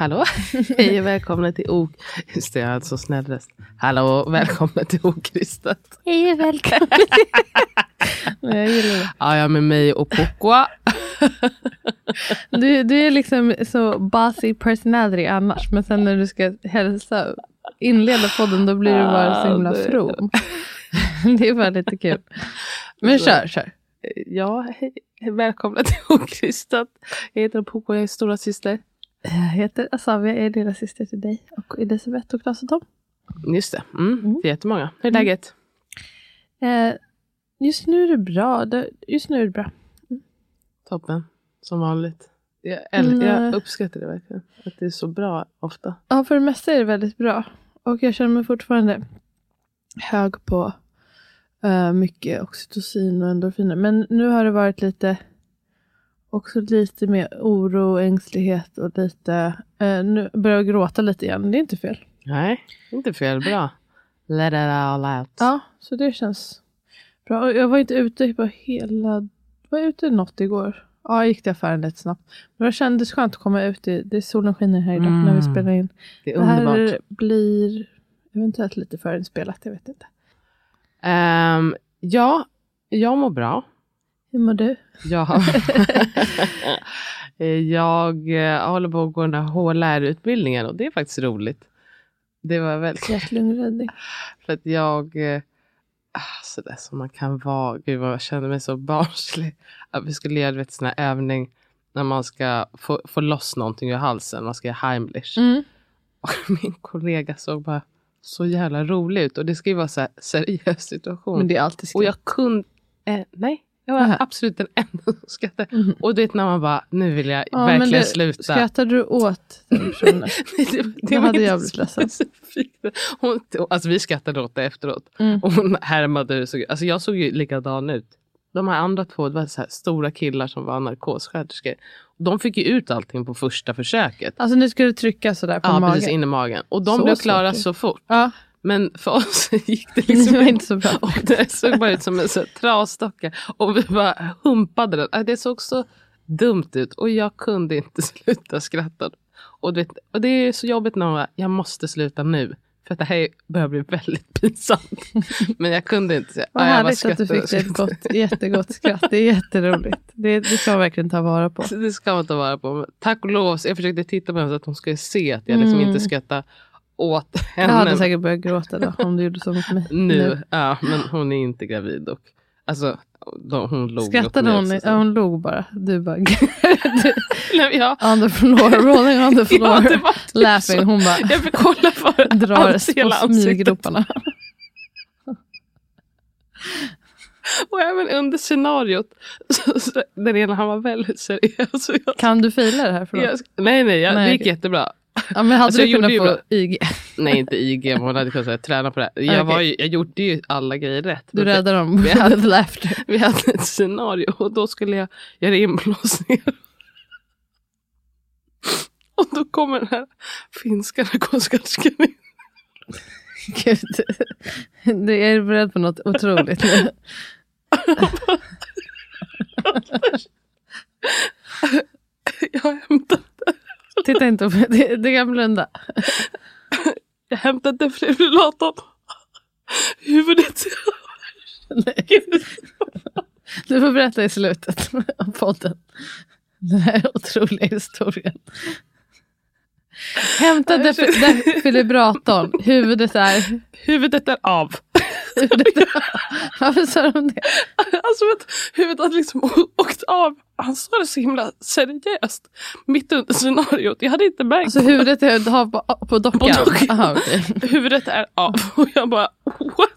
hallå? Hej och välkomna till O... Just det, jag hade så snäll röst. Hallå välkomna till Okristat. Hej och gillar det. Ja, jag med mig och Pokwa. Du, du är liksom så bossy personality annars. Men sen när du ska hälsa, inleda podden då blir du bara så himla from. det är bara lite kul. Men kör, kör. Ja, hej. Välkomna till Okristat. Jag heter Pokwa, jag är stora syster. Jag heter Asavia, jag är lilla syster till dig och Elisabeth och Klas och Tom. Just det, mm, det är jättemånga. Hur är läget? Eh, just nu är det bra. Just nu är det bra. Toppen, som vanligt. Jag, äl- Mm, jag eh. uppskattar det verkligen. Att det är så bra ofta. Ja, för det mesta är det väldigt bra. Och jag känner mig fortfarande hög på eh, mycket oxytocin och endorfiner. Men nu har det varit lite också lite mer oro, ängslighet och lite uh, nu börjar jag gråta lite igen. Det är inte fel. Nej, inte fel. Bra. Let it all out. Ja, så det känns bra. Och Jag var inte ute på hela... Var jag ute något igår? Ja, jag gick till affären lite snabbt. Men det kändes skönt att komma ut. i- Det är solen skiner här idag när vi Mm. spelar in. det är Det här underbart. blir eventuellt lite förinspelat, jag vet inte. Ehm, ja, jag mår bra. Hur mår du? Jag, jag eh, håller på att gå den här HLR-utbildningen och det är faktiskt roligt. Det var väldigt Hjärt-lungräddning. för att jag, eh, ah, så där som man kan vara, gud vad jag känner mig så barnslig. Att vi skulle göra vet, sån här övning när man ska få, få loss någonting ur halsen, man ska göra Heimlich. Mm. Och min kollega såg bara så jävla rolig ut och det ska ju vara så här seriös situation. Men det är alltid Och jag kunde, eh, nej, jag var Nähä. absolut den enda som skrattade. Mhm. Och det när man bara, nu vill jag Ja, verkligen det- sluta. Skrattade du åt den personen? Nej, det, det Då var hade jag blivit ledsen. Hon, alltså vi skrattade åt det efteråt. Mm. Och hon härmade hur såg. Alltså jag såg ju likadan ut. De här andra två, det var så stora killar som var narkossköterskor. De fick ju ut allting på första försöket. Alltså nu ska du trycka sådär på Ja, magen. precis in i magen. Och de Så blev klara så fort. Ja, Men för oss gick det det liksom var inte så bra. Och det såg bara ut som en så trasdocka. Och vi bara humpade den. Äh, Det såg så dumt ut. Och jag kunde inte sluta skratta. Och, vet, och det är så jobbigt när man bara, jag måste sluta nu. För att det här börjar bli väldigt pinsamt. Men jag kunde inte säga. Vad "Ja, jag bara härligt att du fick det ett skrattade." gott, jättegott skratt. Det är jätteroligt. Det, det ska man verkligen ta vara på. Det ska man ta vara på. Men tack och lov, jag försökte titta på henne så att hon skulle se att jag liksom Mm. inte skrattade åt Jag henne. hade säkert börjat gråta då om du gjorde så mot mig. nu. Ja, men hon är inte gravid. Och, alltså, de, hon log Skrattade hon? också. Ja, hon log bara. Du bara... Nej, ja. on the floor, rolling on the floor. Ja, typ laughing. Hon bara Jag fick kolla för drar på ansiktet. smyggroparna. Och även under scenariot. Så, så, där ena han var väldigt seriös. Jag, Kan du fila det här? Förlåt. jag, nej, nej, jag, Nej, det gick okej. jättebra. Ja, men hade Alltså, du kunnat få IG? Nej, inte IG, men hon hade kunnat säga, träna på det. här. Jag, Okej. var ju, jag gjorde ju alla grejer rätt. Du räddade dem Vi hade- laughter. Vi hade ett scenario och då skulle jag göra inblåsningar. Och då kommer den här finska narkossköterskan in. Gud. Du är beredd på något otroligt nu. Jag det. Titta inte på det. Du kan blunda. Jag hämtade defibrillatorn. Huvudet. Nej. Du får berätta i slutet av podden. Den här otroliga historien. Hämta defi- defibrillatorn. Huvudet är... Huvudet är av. Huvudet varför sa de det? Alltså att huvudet hade liksom åkt av. Han sa det så himla seriöst. Mitt under scenariot. Jag hade inte märkt. Alltså huvudet är har på, på dockan? På dockan. Aha, okej. huvudet är av. Och jag bara what?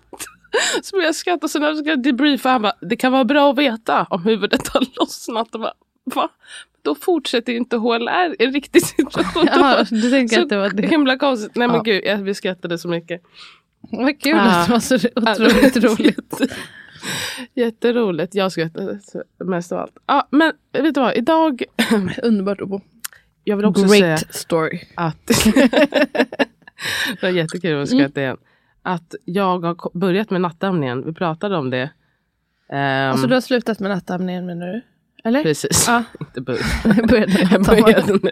Så började jag skratta. Så när jag debriefa han bara det kan vara bra att veta om huvudet har lossnat. Och bara, Va? Då fortsätter inte HLR i en riktig situation. Jaha, du tänker så att det var det. himla konstigt. Nej men Ja. gud, jag, vi skrattade så mycket. Vad kul Ah. att det var så otroligt roligt. Jätteroligt. Jag skrattade mest av allt. Ja, men vet du vad? Idag, Underbart att bo. jag vill också säga Great story. att det var jättekul att skratta igen. Att jag har börjat med nattamningen. Vi pratade om det. Ehm, Alltså du har slutat med nattamningen menar du? Eller? Precis. Ja. Inte började Jag började nu.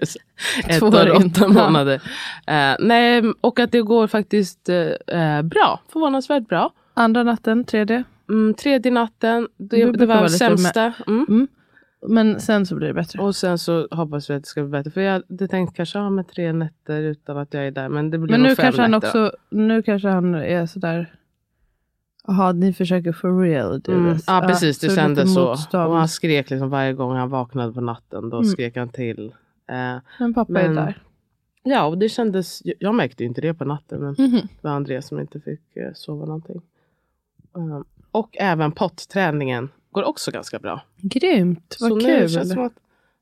Ett år och åtta månader. Eh, nej, och att det går faktiskt eh, bra. Förvånansvärt bra. Andra natten, tredje. Mm, tredje natten, Det det, var sämsta. Mm. Mm. Men sen så blir det bättre. Och sen så hoppas vi att det ska bli bättre. För jag hade tänkt kanske ha med tre nätter utan att jag är där. Men det blir Men nu kanske han nätter då. också, nu kanske han är sådär Jaha, ni försöker for real do Mm. this. Ja precis, det så kändes så. motstånd. Och han skrek liksom varje gång han vaknade på natten. Då Mm. skrek han till. Eh, Men pappa men- är där. ja, och det kändes. Jag märkte inte det på natten. Men Mhm. det var Andreas som inte fick eh, sova någonting. Eh, och även potträningen går också ganska bra. Grymt, vad så nu kul. känns det som att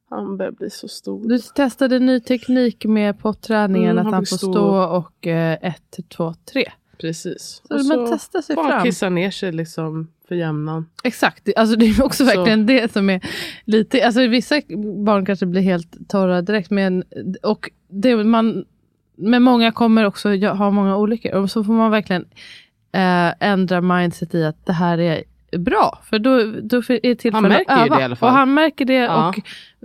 han börjar bli så stor. Du testade ny teknik med potträningen, Mm, att han får stå- stå och eh, ett, två, tre. Precis. Så och man testar sig fram. kissa ner sig liksom för jämnan. Exakt, alltså det är också Så. verkligen det som är lite, alltså vissa barn kanske blir helt torra direkt, men, och det, man, men många kommer också ha många olyckor, och så får man verkligen eh, ändra mindset i att det här är bra, för då, då är det tillfälle Han märker att öva. det i alla fall. Och han märker det Ja. och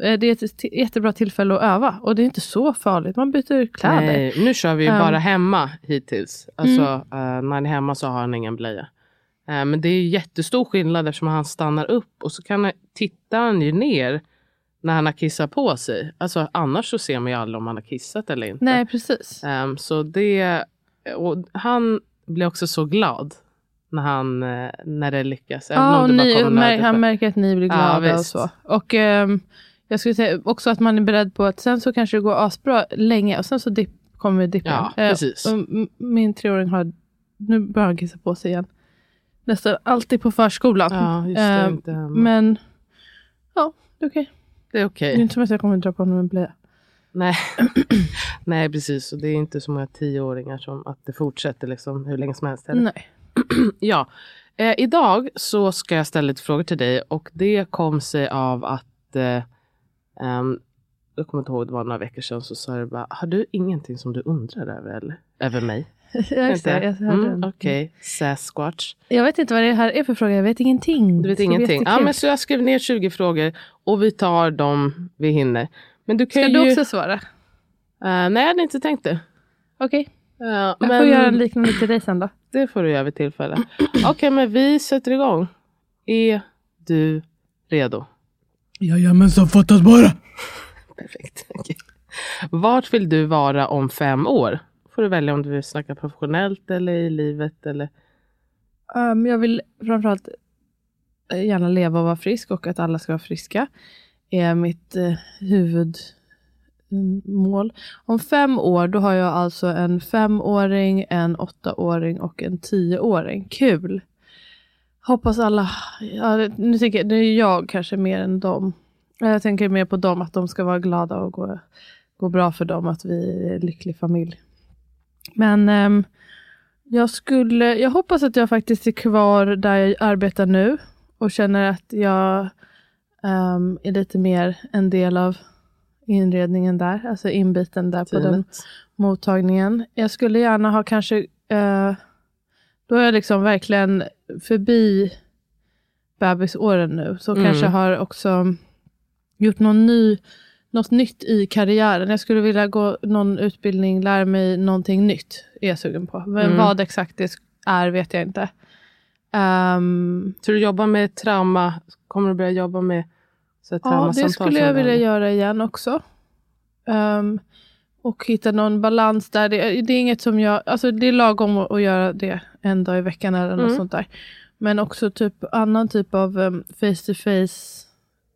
eh, det är ett jättebra tillfälle att öva. Och det är inte så farligt, man byter kläder. Nej, nu kör vi Um. bara hemma hittills. Alltså Mm. eh, när han är hemma så har han ingen blöja. Eh, men det är jättestor skillnad eftersom han stannar upp och så kan han, tittar han ju ner när han har kissat på sig. Alltså annars så ser man ju aldrig om han har kissat eller inte. Nej, precis. Ehm, så det, och han blir också så glad när, han, eh, när det lyckas. Ja, och det ni, kommer mär, han märker att ni blir Ja, glada och visst. så. Och ehm, jag skulle säga också att man är beredd på att sen så kanske det går asbra länge och sen så dipp, kommer dippen. Ja, precis. och m- min treåring har, nu börjar han kissa på sig igen. Nästan alltid på förskolan. Ja, just det. Inte hemma. men ja, det är okej. det är Det okej. är inte som att jag kommer dra på honom en blöja. Nej. Nej, precis. Och det är inte så många tioåringar som att det fortsätter liksom hur länge som helst. heller. Nej. Ja. Eh, idag så ska jag ställa lite frågor till dig och det kom sig av att eh, ehm, jag kommer inte ihåg, det var några veckor sedan så sa du bara, har du ingenting som du undrar över eller? Över mig? Jag, just det, jag, hörde mm. Okej, Sasquatch. jag vet inte vad det här är för fråga, jag vet ingenting. Du vet ingenting. Ja, men så jag skrev ner 20 frågor och vi tar dem vi hinner. Men du kan Ska ju... du också svara? Eh, nej, jag hade inte tänkt det. Okej, Uh, jag får göra en liknande till dig sen då. Det får du göra vid tillfälle. Okej, men vi sätter igång. Är du redo? Jajamensan, fattas bara. Perfekt. Okej. Vart vill du vara om fem år? får du välja om du vill snacka professionellt eller i livet. Eller... Um, jag vill framförallt eh, gärna leva och vara frisk och att alla ska vara friska. är mitt eh, mål. Om fem år då har jag alltså en femåring, en åttaåring och en tioåring. Kul! Hoppas alla, ja, nu tänker jag, det är jag kanske mer än dem. Jag tänker mer på dem, att de ska vara glada och gå, gå bra för dem, att vi är en lycklig familj. Men äm, jag, skulle, jag hoppas att jag faktiskt är kvar där jag arbetar nu och känner att jag äm, är lite mer en del av inredningen där, alltså inbiten där på den Teamet. mottagningen. Jag skulle gärna ha kanske, eh, då är jag liksom verkligen förbi bebisåren nu, så Mm. kanske har också gjort någon ny, något nytt i karriären. Jag skulle vilja gå någon utbildning, lära mig någonting nytt. Är jag sugen på. Men Mm. vad exakt det är vet jag inte. Ehm, Så du jobbar med trauma, kommer du börja jobba med så ja, det skulle jag vilja göra igen också. Ehm, och hitta någon balans där. Det, det är inget som jag, alltså det är lagom att, att göra det en dag i veckan eller något Mm. sånt där. Men också typ annan typ av um, face to face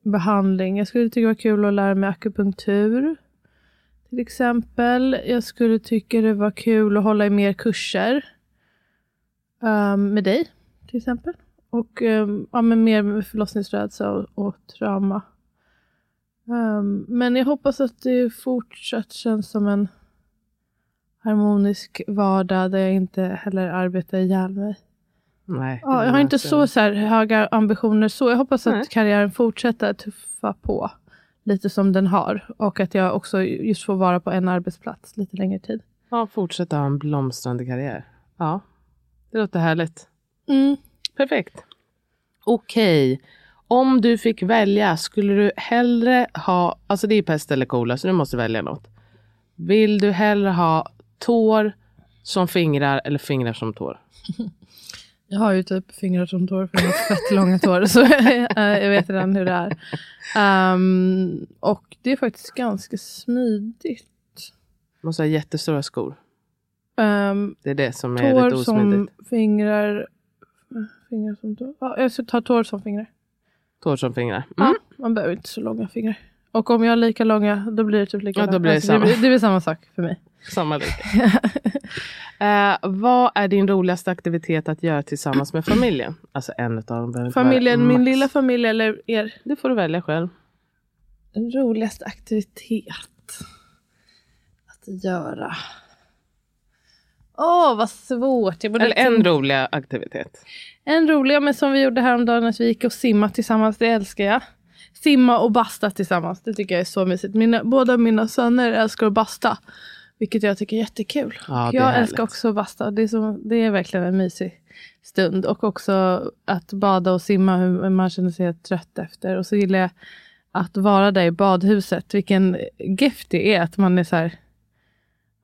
behandling. Jag skulle tycka det var kul att lära mig akupunktur. Till exempel. Jag skulle tycka det var kul att hålla i mer kurser. ehm, med dig till exempel. Och um, ja, men mer med förlossningsrädsla och, och trauma. Ehm, men jag hoppas att det fortsatt känns som en harmonisk vardag där jag inte heller arbetar ihjäl mig. Nej, Ja, jag har inte så, så här höga ambitioner så. Jag hoppas att Nej. karriären fortsätter att tuffa på lite som den har. Och att jag också just får vara på en arbetsplats lite längre tid. Ja, fortsätta ha en blomstrande karriär. Ja, det låter härligt. Mm. Perfekt. Okej. Om du fick välja, skulle du hellre ha, alltså det är pest eller kolera så du måste välja något. Vill du hellre ha tår som fingrar eller fingrar som tår? Jag har ju typ fingrar som tår för jag har fett långa tår. Så jag vet redan hur det är. Ehm, och det är faktiskt ganska smidigt. Måste ha jättestora skor. Um, Det är det som är lite tår osmidigt. som fingrar. Fingrar som tår. Ja, jag ska ta tår som fingrar. Tår som fingrar. Ja, Mm. man behöver inte så långa fingrar. Och om jag har lika långa, då blir det typ lika Ja, då blir det alltså, samma. det, det blir samma sak för mig. Samma lika. eh, vad är din roligaste aktivitet att göra tillsammans med familjen? Alltså en av dem Familjen, min lilla familj eller er Det får du välja själv. roligaste aktivitet att göra. Åh, vad svårt. Eller en rolig aktivitet. En rolig, men som vi gjorde häromdagen att vi gick och simma tillsammans, det älskar jag. Simma och basta tillsammans, det tycker jag är så mysigt. Mina, båda mina söner älskar att basta. Vilket jag tycker är jättekul. Ja, jag härligt. älskar också att basta. Det är, så, det är verkligen en mysig stund. Och också att bada och simma, hur man känner sig helt trött efter. Och så gillar jag att vara där i badhuset. Vilken gift det är att man är så här...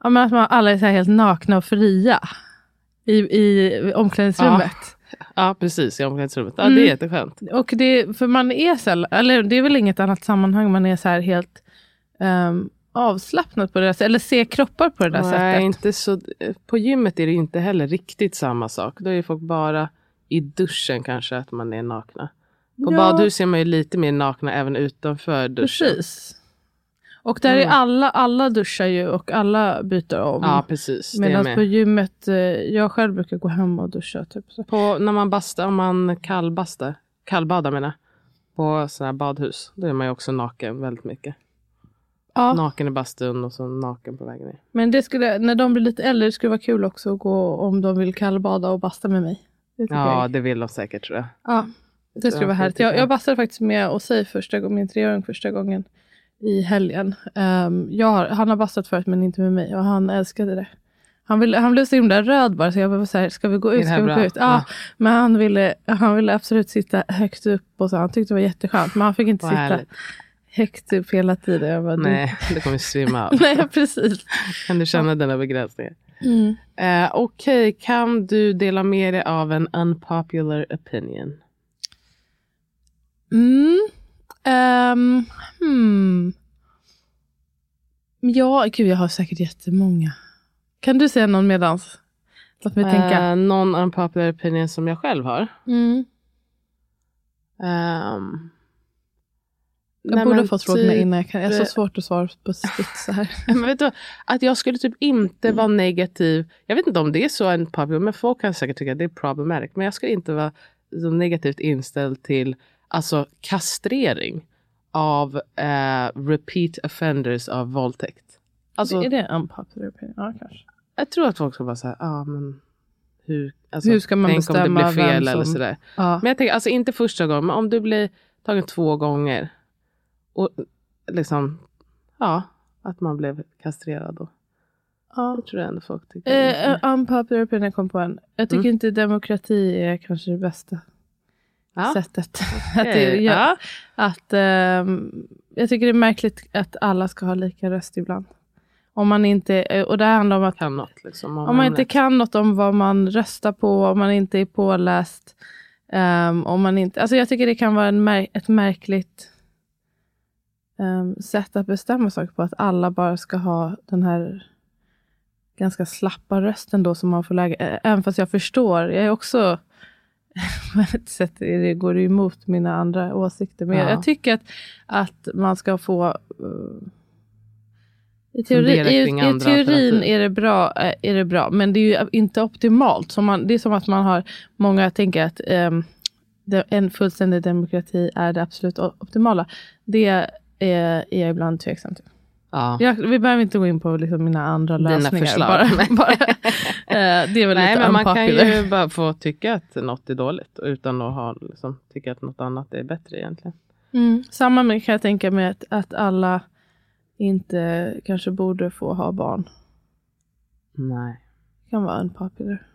Ja, men att man alla är så helt nakna och fria. I, i omklädningsrummet. Ja, precis. I omklädningsrummet. Ja, Mm. Det är jätteskönt. Och det, för man är så, eller det är väl inget annat sammanhang man är så här helt um, avslappnad på det där. Eller ser kroppar på det där Nej, sättet. inte så, på gymmet är det inte heller riktigt samma sak. Då är folk bara i duschen kanske att man är nakna. På Ja. badhus är man ju lite mer nakna även utanför duschen. Precis. Och där är Mm. alla, alla duschar ju och alla byter om. Ja, precis. Är Medan med. på gymmet, eh, jag själv brukar gå hem och duscha. Typ. Så. På, när man bastar, om man kallbastar, kallbadar menar på sådana här badhus, då är man ju också naken väldigt mycket. Ja, Naken i bastun och så naken på vägen ner. men det skulle, när de blir lite äldre skulle det vara kul också att gå om de vill kallbada och basta med mig. Det Ja, jag. det vill de säkert tror jag. Ja, det skulle vara härligt. jag. jag bastade faktiskt med Osei första gången, min treåring första gången i helgen. Um, jag har, han har bastat förut men inte med mig och han älskade det. Han, ville, han blev så himla röd bara så jag var så här, ska vi gå ut? Ska vi gå ut? Ja, Ja. men han ville, han ville absolut sitta högt upp och så. Han tyckte det var jätteskönt men han fick inte Vad sitta härligt. högt upp hela tiden. Jag bara, du- Nej, det kommer svimma av. Nej, precis. Kan du känna dina begränsningar? Mm. Eh, Okej, kan du dela med dig av en unpopular opinion? Mm. Ehm, hmm. Ja, gud jag har säkert jättemånga. Kan du säga någon medans? Låt mig tänka. Eh, någon unpopular opinion som jag själv har? Mm. Ehm, Jag nej, borde ha fått frågorna typ- innan. Jag, kan, jag har så svårt att svara på så här. Men vet du, att jag skulle typ inte vara negativ. Jag vet inte om det är så en popular, men folk kan säkert tycka att det är problematic. Men jag skulle inte vara så negativt inställd till alltså kastrering av eh, repeat offenders av våldtäkt. Alltså, är det unpopular opinion? Ja, kanske. jag tror att folk ska vara så här, ja ah, men hur, alltså, Hur ska man tänk om det bestämma blir fel vem eller som- sådär. Ja. Men jag tänker, alltså inte första gången, men om du blir tagen två gånger och liksom, ja, att man blev kastrerad då. ja. Det tror jag ändå folk tycker. är Eh, unpopular opinion kom på en. Jag tycker Mm. inte demokrati är kanske det bästa. Ja. sättet. att det, gör, ja. att, ehm, jag tycker det är märkligt att alla ska ha lika röst ibland. Om man inte, eh, och det handlar om att Kan något liksom. om man inte kan något om vad man röstar på, om man inte är påläst. ehm, om man inte, alltså jag tycker det kan vara en mär, ett märkligt ehm, sätt att bestämma saker på. Att alla bara ska ha den här ganska slappa rösten då som man får lägga. ä- Även fast jag förstår, jag är också på ett sätt det, går det emot mina andra åsikter. Men jag, Ja. jag tycker att, att man ska få eh, i, teori, i, i teorin är det, bra, eh, är det bra, men det är ju inte optimalt. Så man, det är som att man har, många tänker att det, en fullständig demokrati är det absolut optimala. Det är, är jag ibland tveksam till. Ja. Jag, vi behöver inte gå in på liksom mina andra Dina lösningar. förslag. Bara, bara, eh, det är väl Nej, lite men man kan unpopular. ju bara få tycka att något är dåligt utan att ha, liksom, tycka att något annat är bättre egentligen. Mm. Samma med, kan jag tänka mig att, att alla inte kanske borde få ha barn. Nej. Det kan vara unpopular.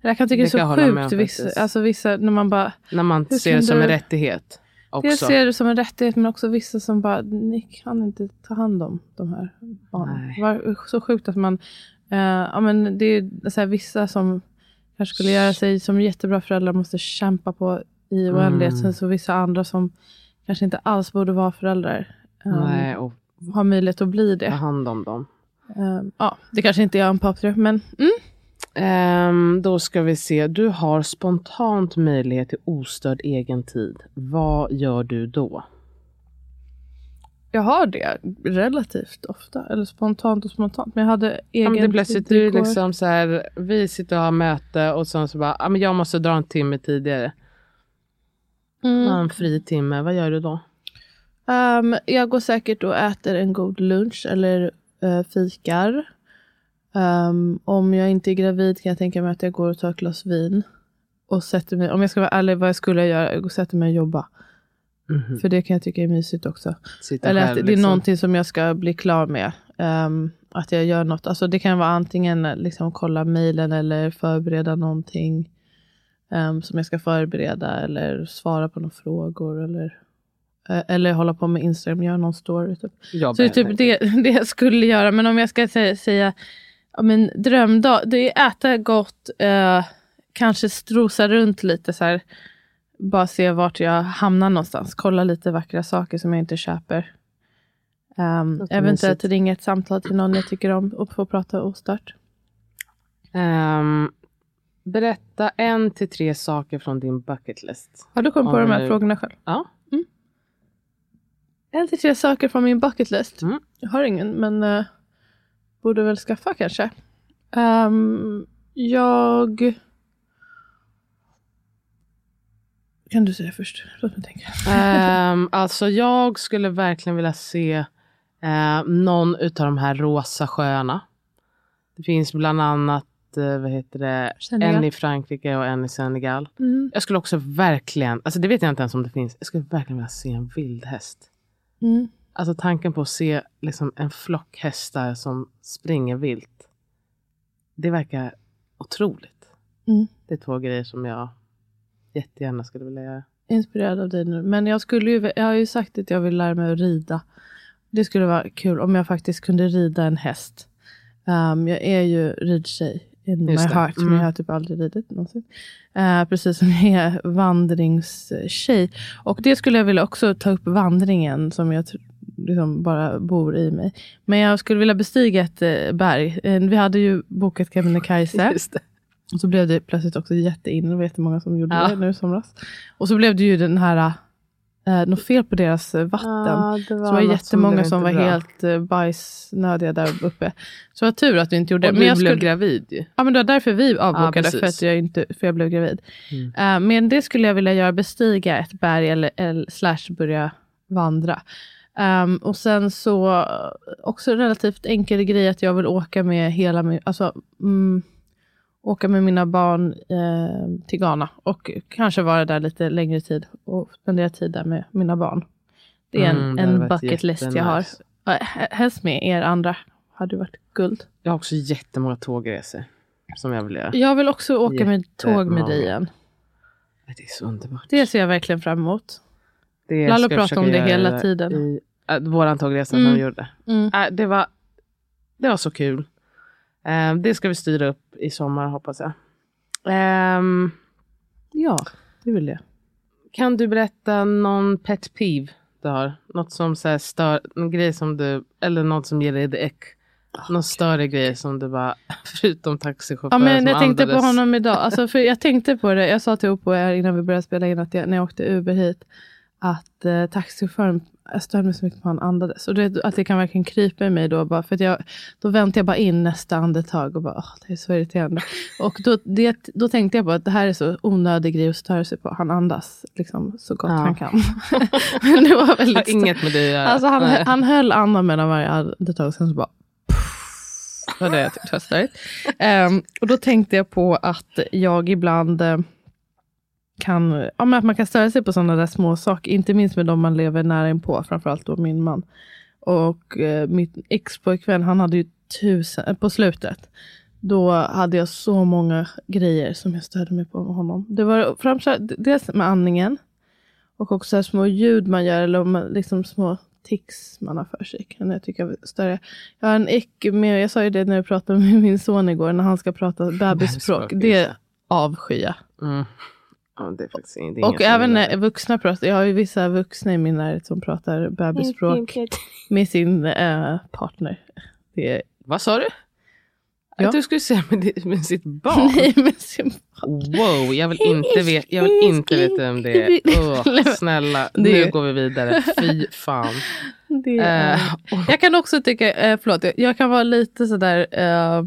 Jag kan tycka Det det är så sjukt. Vissa, alltså vissa, när man bara När man ser det som en rättighet också. Jag ser det som en rättighet men också vissa som bara, ni kan inte ta hand om de här barnen. Var så sjukt att man, eh, ja men det är så här, vissa som kanske skulle göra sig som jättebra föräldrar måste kämpa på i oändlighet. Mm. Sen så vissa andra som kanske inte alls borde vara föräldrar. eh, Nej, och Har möjlighet att bli ta det. hand om dem. Eh, ja, det kanske inte är unpopular men mm. Ehm, då ska vi se. Du har spontant möjlighet till ostörd egen tid. Vad gör du då? jag har det relativt ofta. Eller spontant och spontant. Men jag hade egen Ja, det plötsligt tid du igår. liksom så här, vi sitter och har möte och sen så bara, ja, men jag måste dra en timme tidigare. Mm. En fri timme, vad gör du då? Ehm, jag går säkert och äter en god lunch eller eh, fikar. Ehm, om jag inte är gravid kan jag tänka mig att jag går och tar ett glas vin. Och sätter mig, om jag ska vara ärlig vad jag skulle göra, jag går och sätter mig och jobba. Mhm. För det kan jag tycka är mysigt också. Sitter Eller att det är liksom. någonting som jag ska bli klar med. Ehm, att jag gör något. Alltså det kan vara antingen liksom kolla mejlen eller förbereda någonting. ehm, som jag ska förbereda. Eller svara på några frågor. Eller, eh, eller hålla på med Instagram, göra någon story. Typ. Jag Så det är typ det, det jag skulle göra. Men om jag ska säga ja, men drömdag. Det är äta gott. Eh, kanske strosa runt lite så här. Bara se vart jag hamnar någonstans. Kolla lite vackra saker som jag inte köper. Um, eventuellt ringa ett samtal till någon jag tycker om och få prata ostört. Ehm, berätta en till tre saker från din bucket list. Har du kommit på de här nu- frågorna själv? Ja. En till tre saker från min bucket list. Mm. Jag har ingen, men eh, borde väl skaffa kanske. Ehm, jag... Kan du säga först? Låt mig tänka. Ehm, alltså jag skulle verkligen vilja se eh, någon utav de här rosa sjöarna. Det finns bland annat eh, vad heter det, Senegal. en i Frankrike och en i Senegal. Mm. Jag skulle också verkligen, alltså det vet jag inte ens om det finns, jag skulle verkligen vilja se en vildhäst. Mm. Alltså tanken på att se liksom en flock hästar som springer vilt. Det verkar otroligt. Mm. Det är två grejer som jag jättegärna skulle vilja göra. Inspirerad av dig nu. Men jag, skulle ju, jag har ju sagt att jag vill lära mig att rida. Det skulle vara kul om jag faktiskt kunde rida en häst. Ehm, jag är ju ridtjej in my Just det. heart. Men Mm. jag har typ aldrig ridit någonsin. Eh, precis som jag är vandringstjej. Och det skulle jag vilja också ta upp vandringen som jag liksom bara bor i mig. Men jag skulle vilja bestiga ett eh, berg. Eh, vi hade ju bokat Kebnekaise. Och så blev det plötsligt också jätteinne. Det var jättemånga som gjorde Ja. det nu i somras. Och så blev det ju den här, eh, något fel på deras eh, vatten. Ja, det så det var jättemånga som, inte var bra. helt eh, bajsnödiga där uppe. Så det var tur att vi inte gjorde Och det. du jag blev skulle, gravid ju. ja, men det var därför vi avbokade. precis. för, att jag inte, för jag blev gravid. Mm. Eh, men det skulle jag vilja göra. Bestiga ett berg eller, eller slash börja vandra. Ehm, och sen så eh, också relativt enkel grej att jag vill åka med hela min, alltså mm, åka med mina barn eh, till Ghana och kanske vara där lite längre tid och spendera tid där med mina barn. Det är en, Mm, en bucket list jag har. helst med er andra. Hade varit guld. Jag har också jättemånga tågresor som jag vill göra. Jag vill också åka med tåg med dig igen. Det är så underbart. Det ser jag verkligen fram emot. Det Lalo pratar om det hela tiden. I äh, våran tågresa Mm. som vi gjorde. Mm. Äh, det, var, det var så kul. Eh, det ska vi styra upp i sommar hoppas jag. Ehm, Ja, det vill jag. kan du berätta någon pet peeve du har? Något som så stör, en grej som du, eller något som ger dig det äck. Någon större grej som du bara, förutom taxichaufförer Ja, men som jag tänkte på andades. honom idag. Alltså, för jag tänkte på det. Jag sa till Opo innan vi började spela in att jag, när jag åkte Uber hit att eh, taxichauffören, jag störde mig så mycket på han andades. Och det, att det kan verkligen krypa i mig då. Bara, för jag, då väntar jag bara in nästa andetag och bara, åh, det är så irriterande. Och då, det, då tänkte jag på att det här är så onödig grej att störa sig på. Han andas liksom så gott Ja. han kan. men det var har väldigt inget med göra. Alltså han, Nej. han höll andan mellan varje andetag och sen så bara det var det jag tyckte var. Ehm, och då tänkte jag på att jag ibland eh, kan, ja, men att man kan störa sig på sådana där små saker, inte minst med de man lever nära inpå, framförallt då min man. Och eh, mitt ex-pojkvän, han hade ju tusen, eh, på slutet, då hade jag så många grejer som jag störde mig på med honom. Det var framförallt dels med andningen, och också små ljud man gör, eller man, liksom små tics man har för sig. Kan jag tycka större. Jag har en äck med, jag sa ju det när jag pratade med min son igår, när han ska prata bebisspråk. Det. avskyr jag. Mm. Ja, det är faktiskt det är Och även gillar när vuxna pratar, jag har ju vissa vuxna i min närhet som pratar bebisspråk med sin eh, partner. Det är, Vad sa du? Ja. Att du skulle säga med, med sitt barn? nej, med sin Wow, jag vill inte veta, jag vill inte veta vem det är. Åh, snälla, Det- nu går vi vidare. Fy fan. Det är, Eh, jag kan också tycka, eh, förlåt, jag, jag kan vara lite sådär, eh,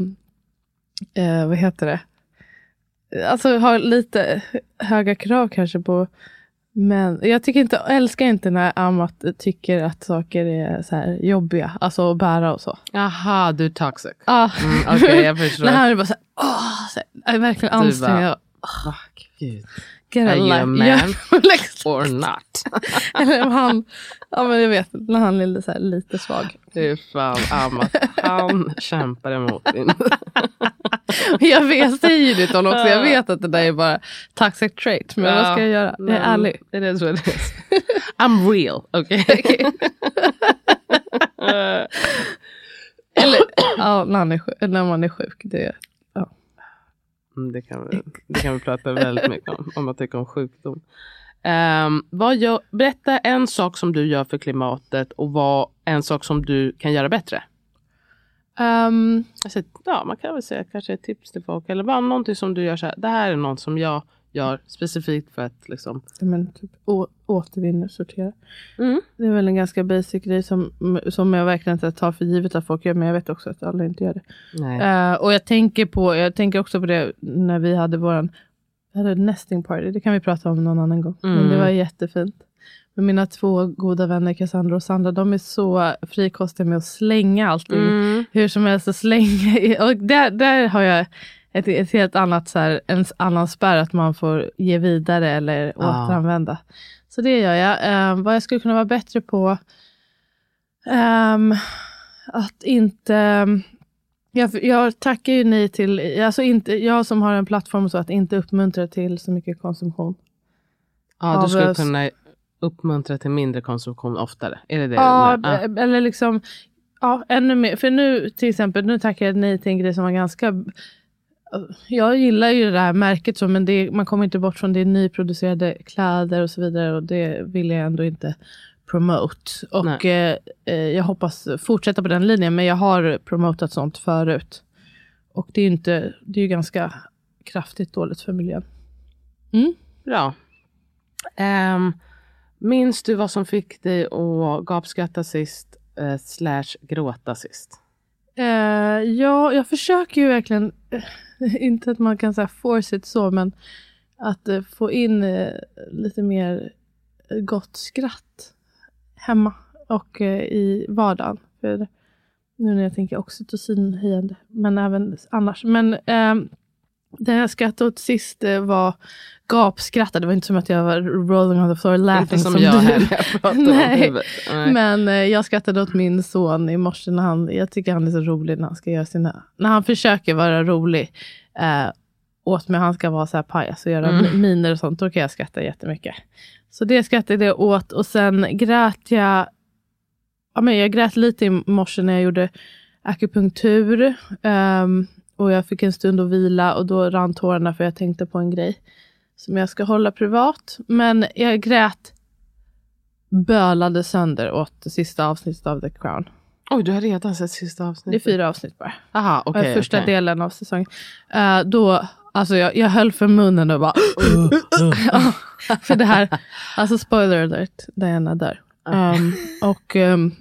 eh, vad heter det? Alltså ha lite höga krav kanske på men jag tycker inte, älskar inte när Amat tycker att saker är så här jobbiga, alltså att bära och så. Jaha, du är toxic. Ah. Mm, Okej, jag förstår. när han är bara så här, åh, så här, jag är verkligen ansträngd. Gud. Get a Are you a life. man? Ja. Or not. Eller om han, ja men jag vet, när han är lite, så lite svag. Är fan Amat. Han kämpar emot. Jag vet, säger ju det till honom också. Jag vet att det där är bara toxic trait. Men vad ska jag göra? Jag är ärlig. Det är det som är det. I'm real, okej? Eller ja, när, är när man är sjuk. Det, ja. Mm, Det kan, vi, det kan vi prata väldigt mycket om, om jag tycker om sjukdom. Ehm, vad gör, berätta en sak som du gör för klimatet och vad en sak som du kan göra bättre. Ehm, Alltså, ja, man kan väl säga kanske ett tips till folk eller bara någonting som du gör så här. Det här är något som jag gör specifikt för att liksom. men typ å, återvinna, sortera. Mm. Det är väl en ganska basic grej som, som jag verkligen inte tar för givet att folk gör. Men jag vet också att alla inte gör det. Nej. Eh, och jag tänker, på, jag tänker också på det när vi hade en nesting party. Det kan vi prata om någon annan gång. Men Mm. det var jättefint. Men mina två goda vänner Cassandra och Sandra, de är så frikostiga med att slänga allting. Mm. Hur som helst att slänga. Och där, där har jag ett, ett helt annat, så här, en annan spärr att man får ge vidare eller Ja. återanvända. Så det gör jag. Eh, vad jag skulle kunna vara bättre på. ehm, att inte... Jag, jag tackar ju nej till, alltså inte, jag som har en plattform så att inte uppmuntra till så mycket konsumtion. Ja, du skulle kunna uppmuntra till mindre konsumtion oftare. Är det det? Ja, b- eller liksom, ja, ännu mer. För nu till exempel, nu tackar jag nej till en grej som var ganska jag gillar ju det här märket, så, men det, man kommer inte bort från det är nyproducerade kläder och så vidare. Och det vill jag ändå inte promote. Och eh, eh, jag hoppas fortsätta på den linjen, men jag har promotat sånt förut. Och det är ju inte, det är ju ganska kraftigt dåligt för miljön. Bra. Um, minns du vad som fick dig att gapskratta sist eh, slash gråta sist? Uh, ja, jag försöker ju verkligen, eh, inte att man kan säga force it så, men att uh, få in uh, lite mer gott skratt hemma och i vardagen. För nu när jag tänker oxytocinhöjande, men även annars. Men ehm, det jag skrattade åt sist eh, var gapskratta. Det var inte som att jag var rolling on the floor laughing Inte som, som jag du. här Nej. Nej. Men eh, jag skrattade åt min son i morse när han, jag tycker han är så rolig när han ska göra sina, när han försöker vara rolig. Eh, åt mig, han ska vara så här pajas och göra Mm. miner och sånt, då kan jag skratta jättemycket. Så det skrattade jag åt och sen grät jag, ja men jag grät lite i morse när jag gjorde akupunktur. ehm, och jag fick en stund att vila och då rann tårarna för jag tänkte på en grej som jag ska hålla privat. Men jag grät bölade sönder åt det sista avsnittet av The Crown. Oj, du har redan sett sista Det är avsnittet? fyra avsnitt bara. Aha. Eh, första okej. delen av säsongen. Eh, då, alltså jag, jag höll för munnen och bara... Ja, för det här, alltså spoiler alert, Diana dör. Um, och um,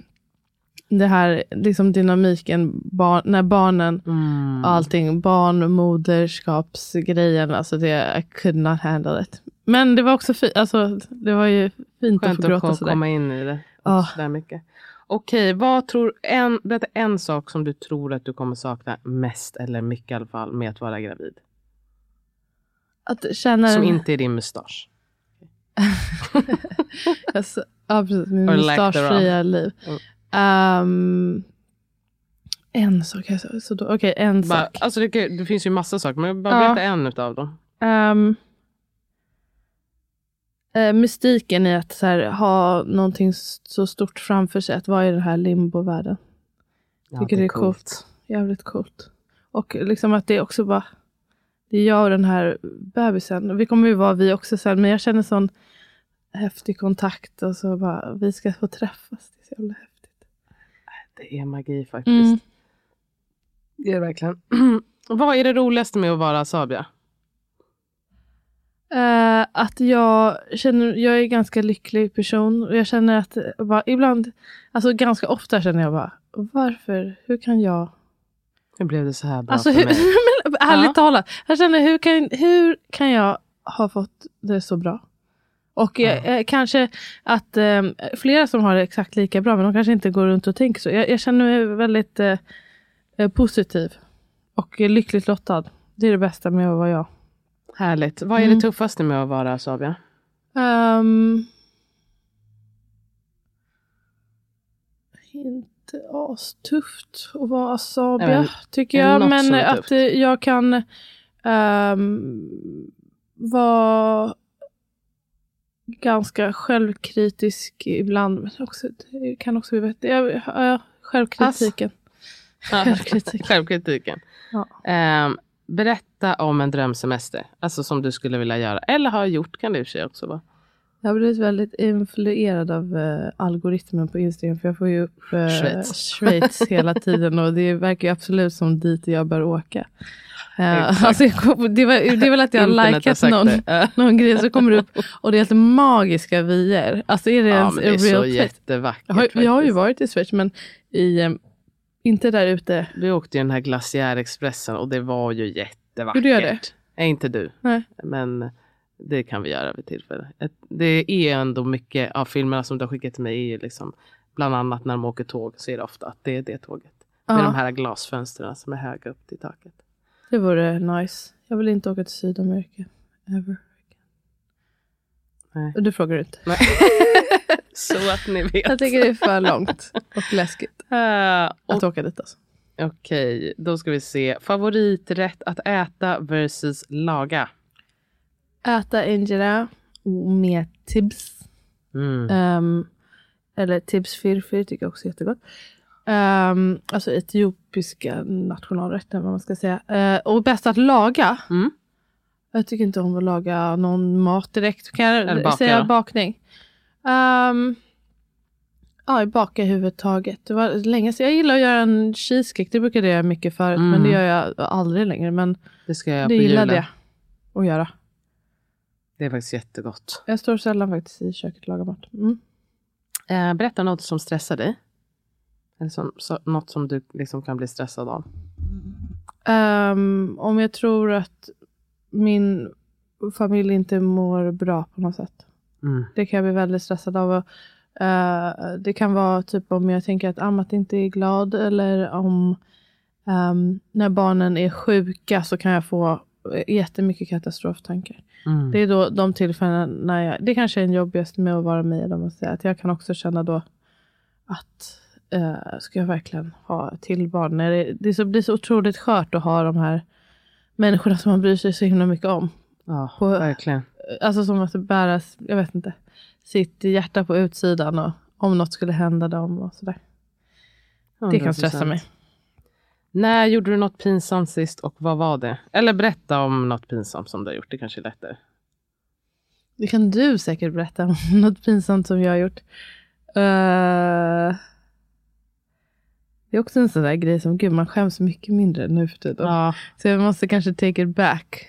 det här liksom dynamiken, bar, när barnen Mm. och allting, barn, moderskapsgrejen, alltså det, I could not handle it. Men det var också fint, alltså det var ju fint att Skönt få gråta att sådär. komma in i det. Ja. Sådär mycket. Okej, vad tror, en, berätta en sak som du tror att du kommer sakna mest, eller mycket i alla fall, med att vara gravid. Att känna Som inte är din mustasch. Alltså, ja, precis. Min mustaschfria liv. Mm. Ehm, en sak. Så då, Okej, en Bara, sak. alltså det, kan- det finns ju massa saker, men bara Ja. berätta en utav dem. Um, eh, mystiken i att så här, ha någonting så stort framför sig. Att vara i den här limbovärlden. Ja, Tycker det är coolt. Jävligt coolt. Och liksom att det också bara. Det är jag och den här bebisen. Vi kommer ju vara vi också sen. Men jag känner sån häftig kontakt. Och så bara. Vi ska få träffas. Det är så jävla häftigt. Det är magi faktiskt. Mm. Det är det verkligen. vad är det roligaste med att vara Sabia? Eh, att jag känner, jag är en ganska lycklig person. Och jag känner att bara, ibland, alltså ganska ofta känner jag bara, varför, hur kan jag? Hur blev det så här bra Alltså för hur, mig? men, ärligt Ja. talat, jag känner hur kan, hur kan jag ha fått det så bra? Och eh, eh, kanske att eh, flera som har det exakt lika bra, men de kanske inte går runt och tänker så. Jag, jag känner mig väldigt eh, eh, positiv och lyckligt lottad. Det är det bästa med att vara jag. Härligt. Vad är Mm. det tuffaste med att vara Sabia? Um, inte astufft att vara Nej, Sabia, men tycker jag. Men att tufft? jag kan um, vara ganska självkritisk ibland. Men också, det kan också bli bättre. Jag, ja, självkritiken. Självkritik. Självkritiken. Ja. Ehm, berätta om en drömsemester. Alltså som du skulle vilja göra. Eller har gjort kan det i och för sig också vara. Jag har blivit väldigt influerad av eh, algoritmen på Instagram. För jag får ju upp eh, Schweiz. Schweiz hela tiden. Och det verkar ju absolut som dit jag bör åka. Exakt. alltså kom, det, var, det är väl att jag har likat någon, någon grej. Så kommer det upp och det är helt magiska vyer. Alltså är det Ja, ens men det är så place? jättevackert. Jag har, jag har ju varit i Schweiz men i, eh, inte där ute. Vi åkte ju den här glaciärexpressen och det var ju jättevackert. Gjorde jag det? Nej, inte du. Nej. Men det kan vi göra vid tillfälle. Det är ändå mycket av filmerna som du har skickat till mig. Är ju liksom, bland annat när de åker tåg så är det ofta att det är det tåget. Med Ja. de här glasfönstren som är höga upp till taket. Det vore nice. Jag vill inte åka till Sydamerika. Ever. Nej. Du frågar inte. Nej. så att ni vet. Jag tycker det är för långt och läskigt Eh, att åka dit alltså. Okej, då ska vi se. Favoriträtt att äta versus laga. Äta injera med tips. Mm. Ehm, eller tips firfir tycker jag också är jättegott. Um, alltså etiopiska nationalrätten vad man ska säga. Eh, och bäst att laga. Mm. Jag tycker inte om att laga någon mat direkt. Kan jag Eller baka säga då? bakning? Um, ja, baka överhuvudtaget. Det var länge sedan. Jag gillar att göra en cheesecake. Det brukade jag göra mycket förut. Men Mm. det gör jag aldrig längre. Men Det ska jag göra det på gillade julen. jag att göra. Det är faktiskt jättegott. Jag står sällan faktiskt i köket och lagar mat. Mm. Eh, berätta något som stressar dig. Eller som, så, något som du liksom kan bli stressad av. Ehm, om jag tror att min familj inte mår bra på något sätt. Mm. Det kan jag bli väldigt stressad av. Och, eh, det kan vara typ om jag tänker att Amat inte är glad eller om ehm, när barnen är sjuka så kan jag få jättemycket katastroftankar. Mm. Det är då de tillfällen när jag, det kanske är den jobbigaste med att vara med säga, att jag kan också känna då att eh, ska jag verkligen ha till barn? När det, det så, blir så otroligt skört att ha de här människorna som man bryr sig så himla mycket om. Ja, På- verkligen. Alltså som att bära, jag vet inte, sitt hjärta på utsidan och om något skulle hända dem och sådär. Det kan stressa 100%. mig. När gjorde du något pinsamt sist och vad var det? Eller berätta om något pinsamt som du har gjort. Det kanske är lättare. Det kan du säkert berätta om något pinsamt som jag har gjort. Eh, det är också en sån där grej som, gud man skäms mycket mindre nu för tiden. Ja, Så jag måste kanske take it back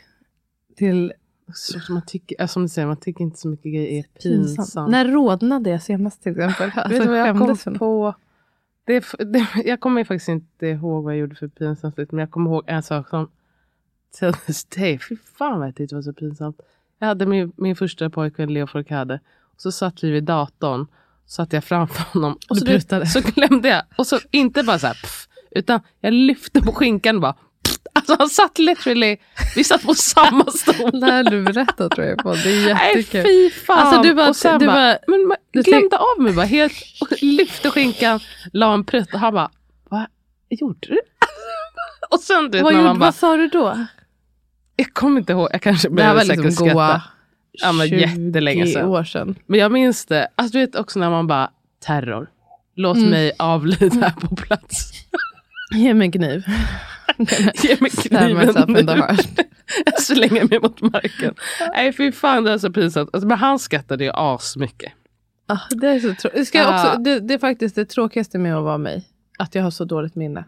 till så man tycker, som du säger, man tycker inte så mycket grejer är pinsamt. pinsamt. När rodnade jag senast till exempel? Alltså, Vet du vad jag kom för på? Det, det, jag kommer faktiskt inte ihåg vad jag gjorde för pinsamt. Men jag kommer ihåg en sak som till this day, fy fan vad jag tyckte det var så pinsamt. Jag hade min, min första pojkvän Leo Forcade. Och så satt vi vid datorn. Satt jag framför honom. Och Du så, pruttade. så glömde jag. Och så inte bara så här, pff, utan jag lyfte på skinkan och bara. Alltså han satt literally, vi satt på samma stol. Det här du berättat tror jag på. Det är Nej jättekul. fy fan. Alltså, du bara- och sen du bara, bara- men man du glömde av mig bara helt. Och lyfte skinkan, la en prutt och han bara, vad gjorde du? och sen du vet vad, gjorde, bara, vad sa du då? jag kommer inte ihåg, jag kanske började var säkert liksom skratta. Ja, men 20 jättelänge sedan. år sedan. Men jag minns det, alltså du vet också när man bara, terror. Låt Mm. mig avlida här på plats. Ge mig en kniv. Ge mig kniven nu. Jag slänger mig mot marken. Nej fy fan det är så pinsamt. Alltså, men han skrattade ju asmycket. Ah, det, är så trå- det, ska jag Ja. också, det, det är faktiskt det tråkigaste med att vara mig. Att jag har så dåligt minne.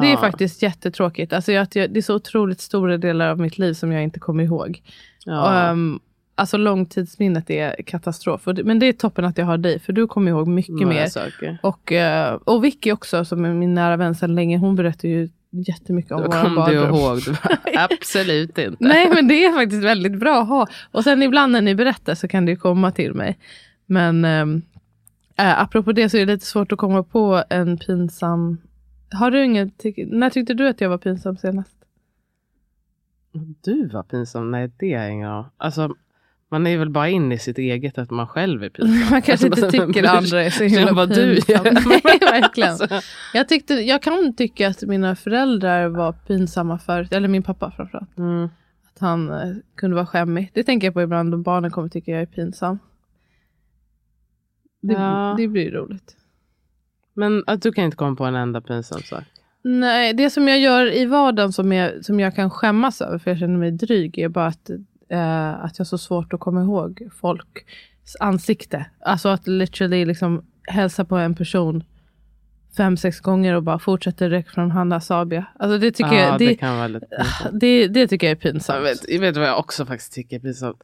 Det är Ja. faktiskt jättetråkigt. Alltså jag, det är så otroligt stora delar av mitt liv som jag inte kommer ihåg. Ja. Um, alltså långtidsminnet är katastrof. Men det är toppen att jag har dig, för du kommer ihåg mycket Några mer. saker. Och, eh, och Vicky också, som är min nära vän sedan länge, hon berättar ju jättemycket om Då våra kom du badrum. ihåg. Du bara, Absolut inte. Nej, men det är faktiskt väldigt bra att ha. Och sen ibland när ni berättar så kan det ju komma till mig. Men äh, apropå det så är det lite svårt att komma på en pinsam... Har du inget... När tyckte du att jag var pinsam senast? Du var pinsam? Nej, det har jag ingen aning. Alltså, man är väl bara in i sitt eget att man själv är pinsam. Man kanske inte Alltså, tycker men- andra är så himla vad du. Nej, verkligen. Alltså, Jag, tyckte, jag kan tycka att mina föräldrar var pinsamma förut. Eller min pappa framförallt. mm. Att han eh, kunde vara skämmig. Det tänker jag på ibland om barnen kommer tycka jag är pinsam. Det, Ja. det blir roligt. Men att du kan inte komma på en enda pinsam sak. Nej, det som jag gör i vardagen som jag, som jag kan skämmas över, för jag känner mig dryg, är bara att, eh, att jag har så svårt att komma ihåg folks ansikte. Alltså att literally liksom hälsa på en person fem, sex gånger och bara fortsätter direkt från Hanna Sabia. Alltså det tycker ja, jag, det, det, kan vara lite pinsamt. det, det tycker jag är pinsamt. Jag vet, jag vet vad jag också faktiskt tycker är pinsamt.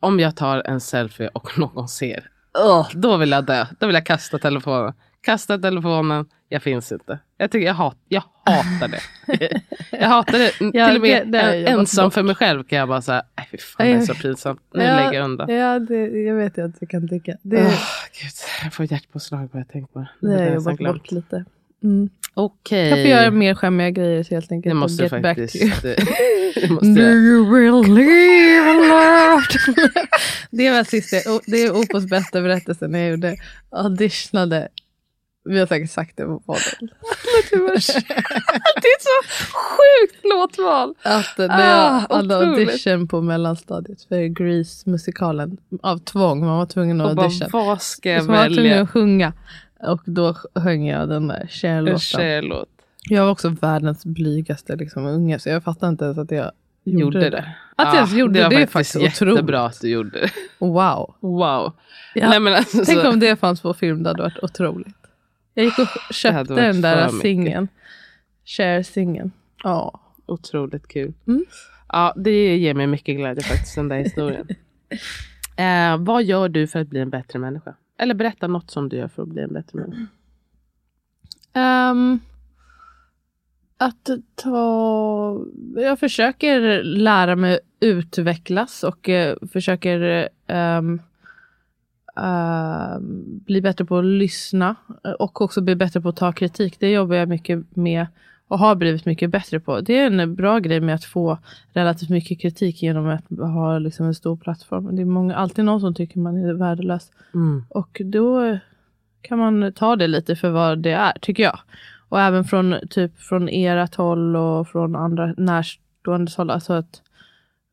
Om jag tar en selfie och någon ser. Ugh, då vill jag dö. Då vill jag kasta telefonen. Kasta telefonen. Jag finns inte. Jag, tycker jag, hat, jag hatar det. jag hatar det. Ja, Till och med det- det ensam bort. för mig själv kan jag bara säga. Nej fy fan det är så pinsamt. Nu Ja, lägger jag undan. Ja, det, jag vet att du kan tycka. Det, Åh, Gud, jag får hjärtpåslag bara jag tänker på det. har jag jobbat glömt. bort lite. Mm. Okej. Jag får göra mer skämmiga grejer så helt enkelt. Det måste get back to you. faktiskt. det måste Do you and learn? det var sista, det är Opos bästa berättelse när jag gjorde auditionade. Vi har säkert sagt det på podden. det är så sjukt låtval. Att när Ah, jag hade otroligt. audition på mellanstadiet för Grease-musikalen. Av tvång, man var tvungen att Och bara, audition. vad ska jag Så man var tvungen att sjunga. Och då sjöng jag den där En Cher-låten. tjejlåt. Jag var också världens blygaste liksom, unge så jag fattar inte ens att jag gjorde, Gjorde det. det. Att jag ens gjorde det, var det är faktiskt faktiskt jättebra otroligt. att du gjorde det. Wow. Wow. Ja. Nej, men alltså, Tänk om det fanns på film, det hade varit otroligt. Jag gick och köpte den där singeln. Cher-singeln. Ja. Otroligt kul. Mm. Ja, det ger mig mycket glädje faktiskt, den där historien. eh, vad gör du för att bli en bättre människa? Eller berätta något som du gör för att bli en bättre människa. Ehm, att ta... Jag försöker lära mig utvecklas och eh, försöker ehm, ehm, bli bättre på att lyssna eh, och också bli bättre på att ta kritik. Det jobbar jag mycket med och har blivit mycket bättre på. Det är en bra grej med att få relativt mycket kritik genom att ha liksom en stor plattform. Det är många, alltid någon som tycker man är värdelös. Mm. Och då kan man ta det lite för vad det är, tycker jag. Och även från, typ, från ert håll och från andra bortgående håll. Alltså att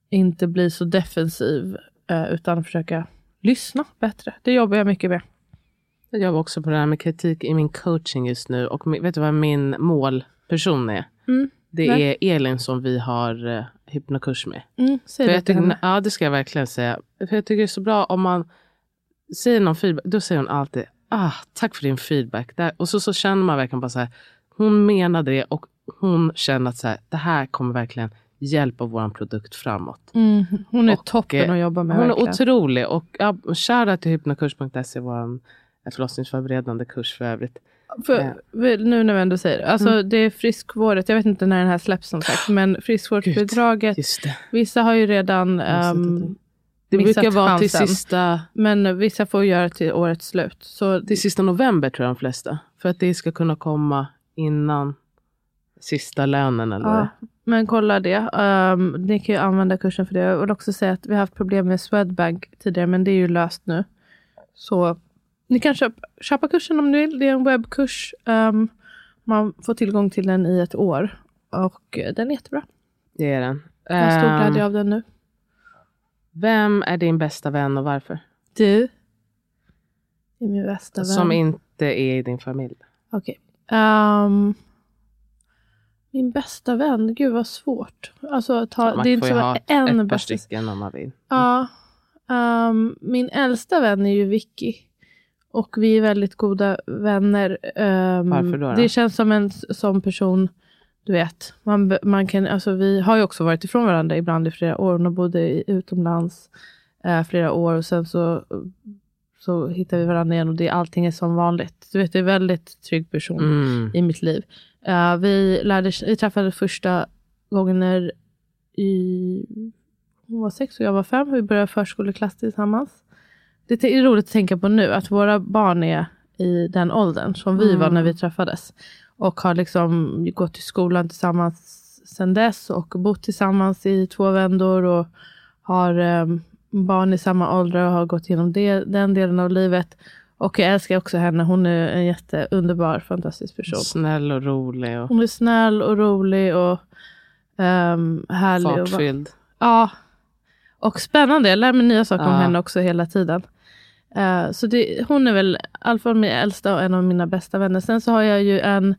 inte bli så defensiv eh, utan försöka lyssna bättre. Det jobbar jag mycket med. Jag jobbar också på det här med kritik i min coaching just nu. Och vet du vad min målperson är? Mm. Det Nej. är Elin som vi har uh, hypnokurs med. Mm, säg För det till henne. ja, det ska jag verkligen säga. För jag tycker det är så bra om man säger någon feedback. Då säger hon alltid ah, tack för din feedback. Där, och så, så känner man verkligen bara så här. Hon menade det och hon känner att så här, det här kommer verkligen hjälpa vår produkt framåt. Mm, hon är Och, toppen eh, att jobba med. Hon är verkligen. otrolig. Och ja, shoutout till hypnokurs.se, vår förlossningsförberedande kurs för övrigt. För, för nu när vi ändå säger det. Alltså Mm. det är friskvårdet. Jag vet inte när den här släpps som sagt. Men friskvårdsbidraget. Vissa har ju redan att Det brukar vara till sista, Men vissa får göra till årets slut. Så till sista november tror jag de flesta. För att det ska kunna komma innan sista lönen eller ja, men kolla det. Um, ni kan ju använda kursen för det. Jag vill också säga att vi har haft problem med Swedbank tidigare. Men det är ju löst nu. Så ni kan köpa, köpa kursen om ni vill. Det är en webbkurs. Ehm, man får tillgång till den i ett år. Och eh, den är jättebra. Det är den. Jag har stor Ehm, glädje av den nu. Vem är din bästa vän och varför? Du är min bästa vän. Som inte är i din familj. Okej. Ehm, min bästa vän, gud vad svårt. Alltså, att ha, Man det är inte så ha en ett par stycken om man vill. Ja. Ehm, min äldsta vän är ju Vicky. Och vi är väldigt goda vänner. Ehm, Varför då då? Det känns som en sån person, du vet. Man, man kan, alltså vi har ju också varit ifrån varandra ibland i flera år. Hon bodde i- utomlands eh, flera år och sen så, så hittar vi varandra igen och det, allting är som vanligt. Du vet, det är en väldigt trygg person Mm. i mitt liv. Eh, vi, lärde, vi träffades första gången när i, hon var sex och jag var fem. Vi började förskoleklass tillsammans. Det är roligt att tänka på nu att våra barn är i den åldern som vi var när vi träffades. Och har liksom gått till skolan tillsammans sedan dess och bott tillsammans i två vändor och har eh, barn i samma ålder och har gått igenom det, den delen av livet. Och jag älskar också henne. Hon är en jätteunderbar, fantastisk person. Snäll och rolig och Hon är snäll och rolig och um, härlig. Och, fartfylld. ja. Och spännande. Jag lär mig nya saker om Ja. henne också hela tiden. Eh, så det, hon är väl i alla fall min äldsta och en av mina bästa vänner. Sen så har jag ju en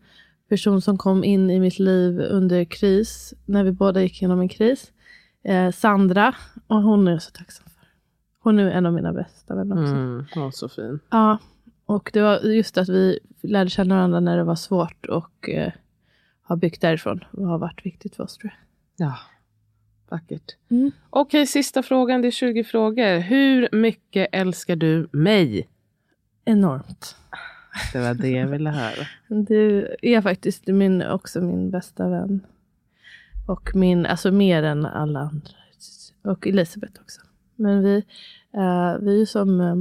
person som kom in i mitt liv under kris. När vi båda gick igenom en kris. Eh, Sandra. Och hon är så tacksam. Hon är en av mina bästa vänner också. Mm. Hon så fin. Ja, och det var just att vi lärde känna varandra när det var svårt och eh, har byggt därifrån. Det har varit viktigt för oss tror jag. Ja, vackert. Mm. Okej, sista frågan. Det är 20 frågor. Hur mycket älskar du mig? Enormt. Det var det jag ville höra. Du är faktiskt min, också min bästa vän. Och min, alltså mer än alla andra. Och Elisabeth också. Men vi, eh, vi är ju som eh,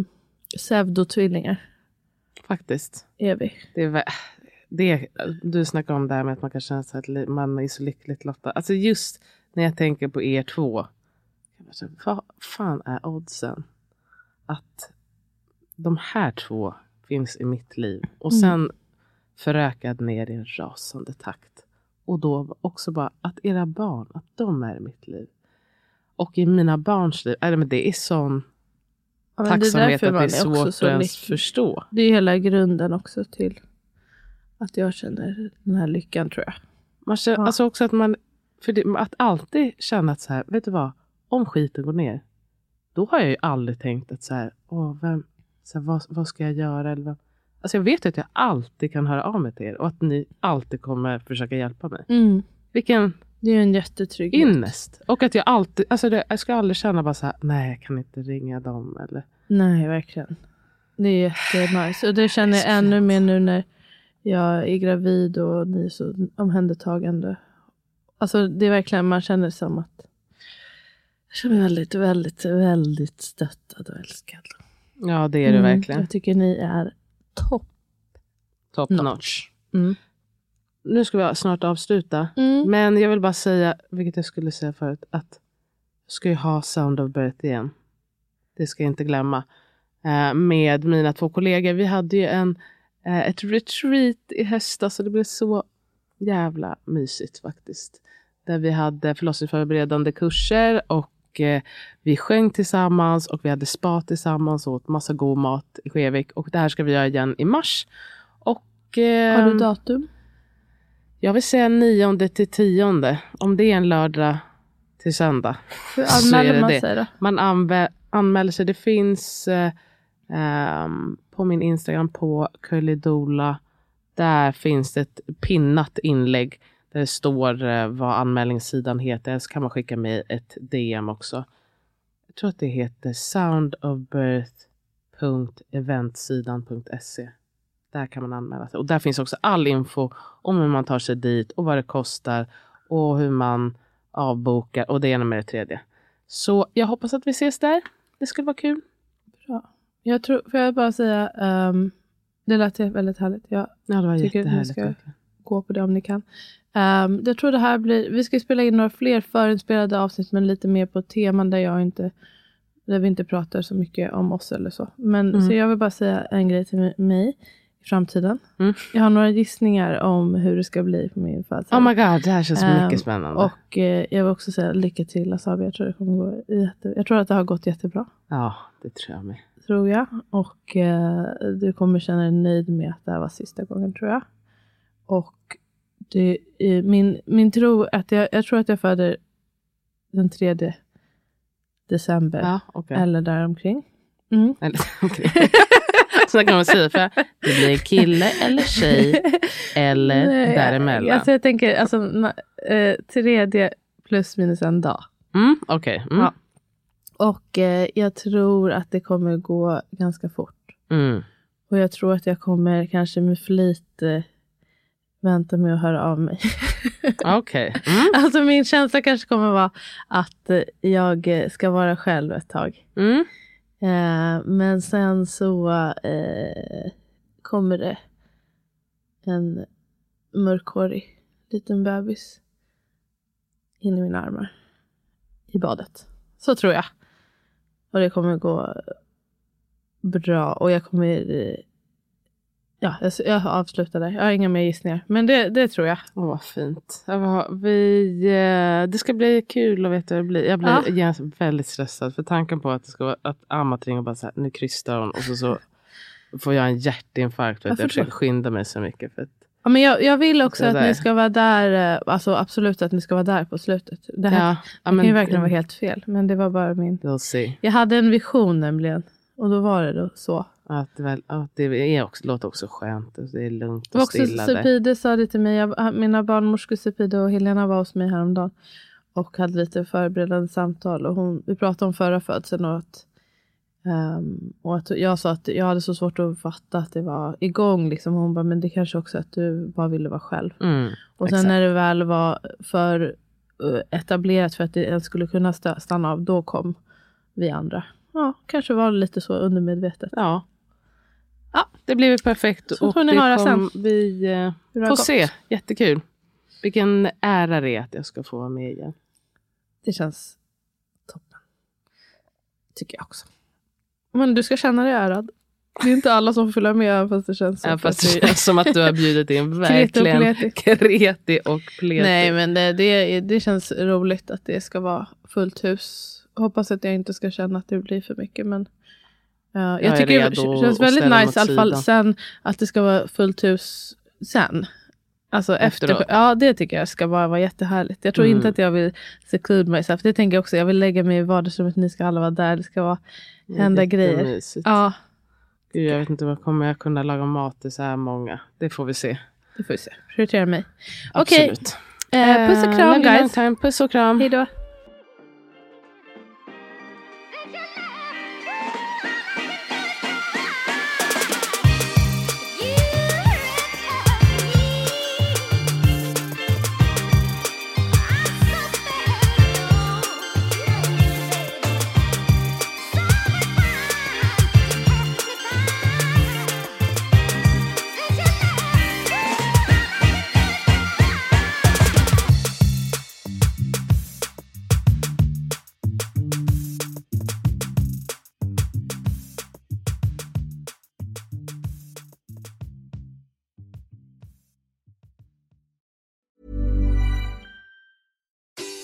pseudotvillingar. Faktiskt. Är vi. Det är, det, du snackar om det här med att man kan känna sig att man är så lyckligt lottad. Alltså just när jag tänker på er två. jag bara så, Vad fan är oddsen att de här två finns i mitt liv och sen förökad ner i en rasande takt. Och då också bara att era barn, att de är i mitt liv. Och i mina barns liv, äh, men det är sån Ja, det tacksamhet därför att det är svårt att ens förstå. Det är hela grunden också till att jag känner den här lyckan tror jag. Man känner, Ja. Alltså också att man, för det, att alltid känna att så här, vet du vad, om skiten går ner, då har jag ju aldrig tänkt att så här, åh, vem, så här, vad, vad ska jag göra? Eller vad? Alltså jag vet att jag alltid kan höra av mig till er och att ni alltid kommer försöka hjälpa mig. Vilken Det är en jättetrygghet. innest! Och att jag alltid, alltså det, jag ska aldrig känna bara så här, nej jag kan inte ringa dem eller Nej, verkligen. Det är jättenice. Och det känner jag ännu mer nu när jag är gravid och ni är så omhändertagande. Alltså det är verkligen, man känner som att jag känner mig väldigt, väldigt, väldigt stöttad och älskad. Ja det är det Mm, verkligen. Jag tycker ni är topp Top notch. notch. Mm. Nu ska vi snart avsluta. Mm. Men jag vill bara säga, vilket jag skulle säga förut, att jag ska ju ha Sound of Birth igen. Det ska jag inte glömma. Eh, med mina två kollegor. Vi hade ju en, eh, ett retreat i höstas och det blev så jävla mysigt faktiskt. där vi hade förlossningsförberedande kurser och eh, vi sjöng tillsammans och vi hade spa tillsammans och åt massa god mat i Skevik. Och det här ska vi göra igen i mars. Och, Har du datum? Jag vill säga 9 till 10. Om det är en lördag till söndag. Hur anmäler man det. sig då? Man anvä- anmäler sig. Det finns eh, ehm, på min Instagram på Curlydola. Där finns det ett pinnat inlägg där det står eh, vad anmälningssidan heter. Så kan man skicka mig ett DM också. Jag tror att det heter soundofbirth.eventsidan.se. Där kan man anmäla sig. Och där finns också all info om hur man tar sig dit och vad det kostar och hur man avbokar och det ena med det tredje. Så jag hoppas att vi ses där. Det skulle vara kul. Bra. Jag tror, får jag bara säga, ehm, det lät väldigt härligt. Jag Ja, det var Tycker att ni ska- verkligen. gå på det om ni kan. Um, jag tror det här blir, vi ska spela in några fler förinspelade avsnitt men lite mer på teman där jag inte, där vi inte pratar så mycket om oss eller så. Men Mm. så jag vill bara säga en grej till mi- mig i framtiden. Mm. Jag har några gissningar om hur det ska bli på min födelsedag. Oh my god, det här känns Ehm, mycket spännande. Och eh, jag vill också säga lycka till Asabi. Jag tror det kommer gå jätte, Jag tror att det har gått jättebra. Ja, det tror jag med. Tror jag. Och eh, du kommer känna dig nöjd med att det här var sista gången tror jag. Och det, eh, min, min tro att jag, jag tror att jag föder den 3 december. Ja, okej. Eller däromkring. Mm. Eller, okej. Man säga. För det blir kille eller tjej eller Nej, däremellan. Alltså jag tänker alltså, na, eh, tredje plus minus en dag. Mm, okej. Mm. Ja. Och eh, jag tror att det kommer gå ganska fort. Mm. Och jag tror att jag kommer kanske med flit eh, vänta med att höra av mig. Okej. Mm. alltså min känsla kanske kommer vara att eh, jag eh, ska vara själv ett tag. Mm. Eh, men sen så eh, kommer det en mörkhårig liten bebis in i mina armar. I badet. Så tror jag. Och det kommer gå bra. Och jag kommer... Eh, Ja, jag, jag avslutar där. Jag har inga mer gissningar. Men det, det tror jag. Åh, vad fint. Vi, eh, det ska bli kul att veta hur det blir. Jag blir Ja. väldigt stressad. För tanken på att det ska vara att Amat ringer och bara så här, nu krystar hon. Och så, så får jag en hjärtinfarkt. Vet Jag försöker skynda mig så mycket. För att, Ja, men jag, jag vill också att där. ni ska vara där. eh, Alltså absolut att ni ska vara där på slutet. Det här ja, det kan ju verkligen vara helt fel. Men det var bara min... We'll see. Jag hade en vision nämligen. Och då var det då så. Att det, väl, att det är också, låter också skönt. och Det är lugnt Det var och också stilla. där. Sepide sa det till mig. Jag, mina barnmorskor Sepide och Helena var hos mig häromdagen. Och hade lite förberedande samtal. Och hon, vi pratade om förra födseln. Och att, ehm, och att jag sa att jag hade så svårt att fatta att det var igång. Liksom. Hon bara, men det kanske också att du bara ville vara själv. Mm, Och sen exakt. när det väl var för eh, etablerat för att det ens skulle kunna stanna av, då kom vi andra. Ja, kanske var det lite så undermedvetet. Ja. ja, det väl perfekt. Så får ni höra sen. Vi eh, får se. Jättekul. Vilken ära det är att jag ska få vara med igen. Det känns toppen. Tycker jag också. Men du ska känna dig ärad. Det är inte alla som får följa med fast det känns så. Ja, fast det känns som att du har bjudit in Kreti och verkligen pleti. kreti och pleti. Nej men det, det, det känns roligt att det ska vara fullt hus. Hoppas att jag inte ska känna att det blir för mycket men ja, jag, Jag tycker det känns väldigt nice i alla fall sen att det ska vara fullt hus sen. Alltså efter, Efteråt. ja det tycker jag ska bara vara jättehärligt. Jag tror Mm. inte att jag vill seclude myself. Det tänker jag också. Jag vill lägga mig i vardagsrummet. Ni ska alla vara där. Det ska vara hända grejer. Ja, Gud, jag vet inte vad kommer jag kunna laga mat till så här många. Det får vi se. det får vi se. Prioritera mig. Okej, Absolut. eh, puss och kram guys. Puss och kram. Hej då.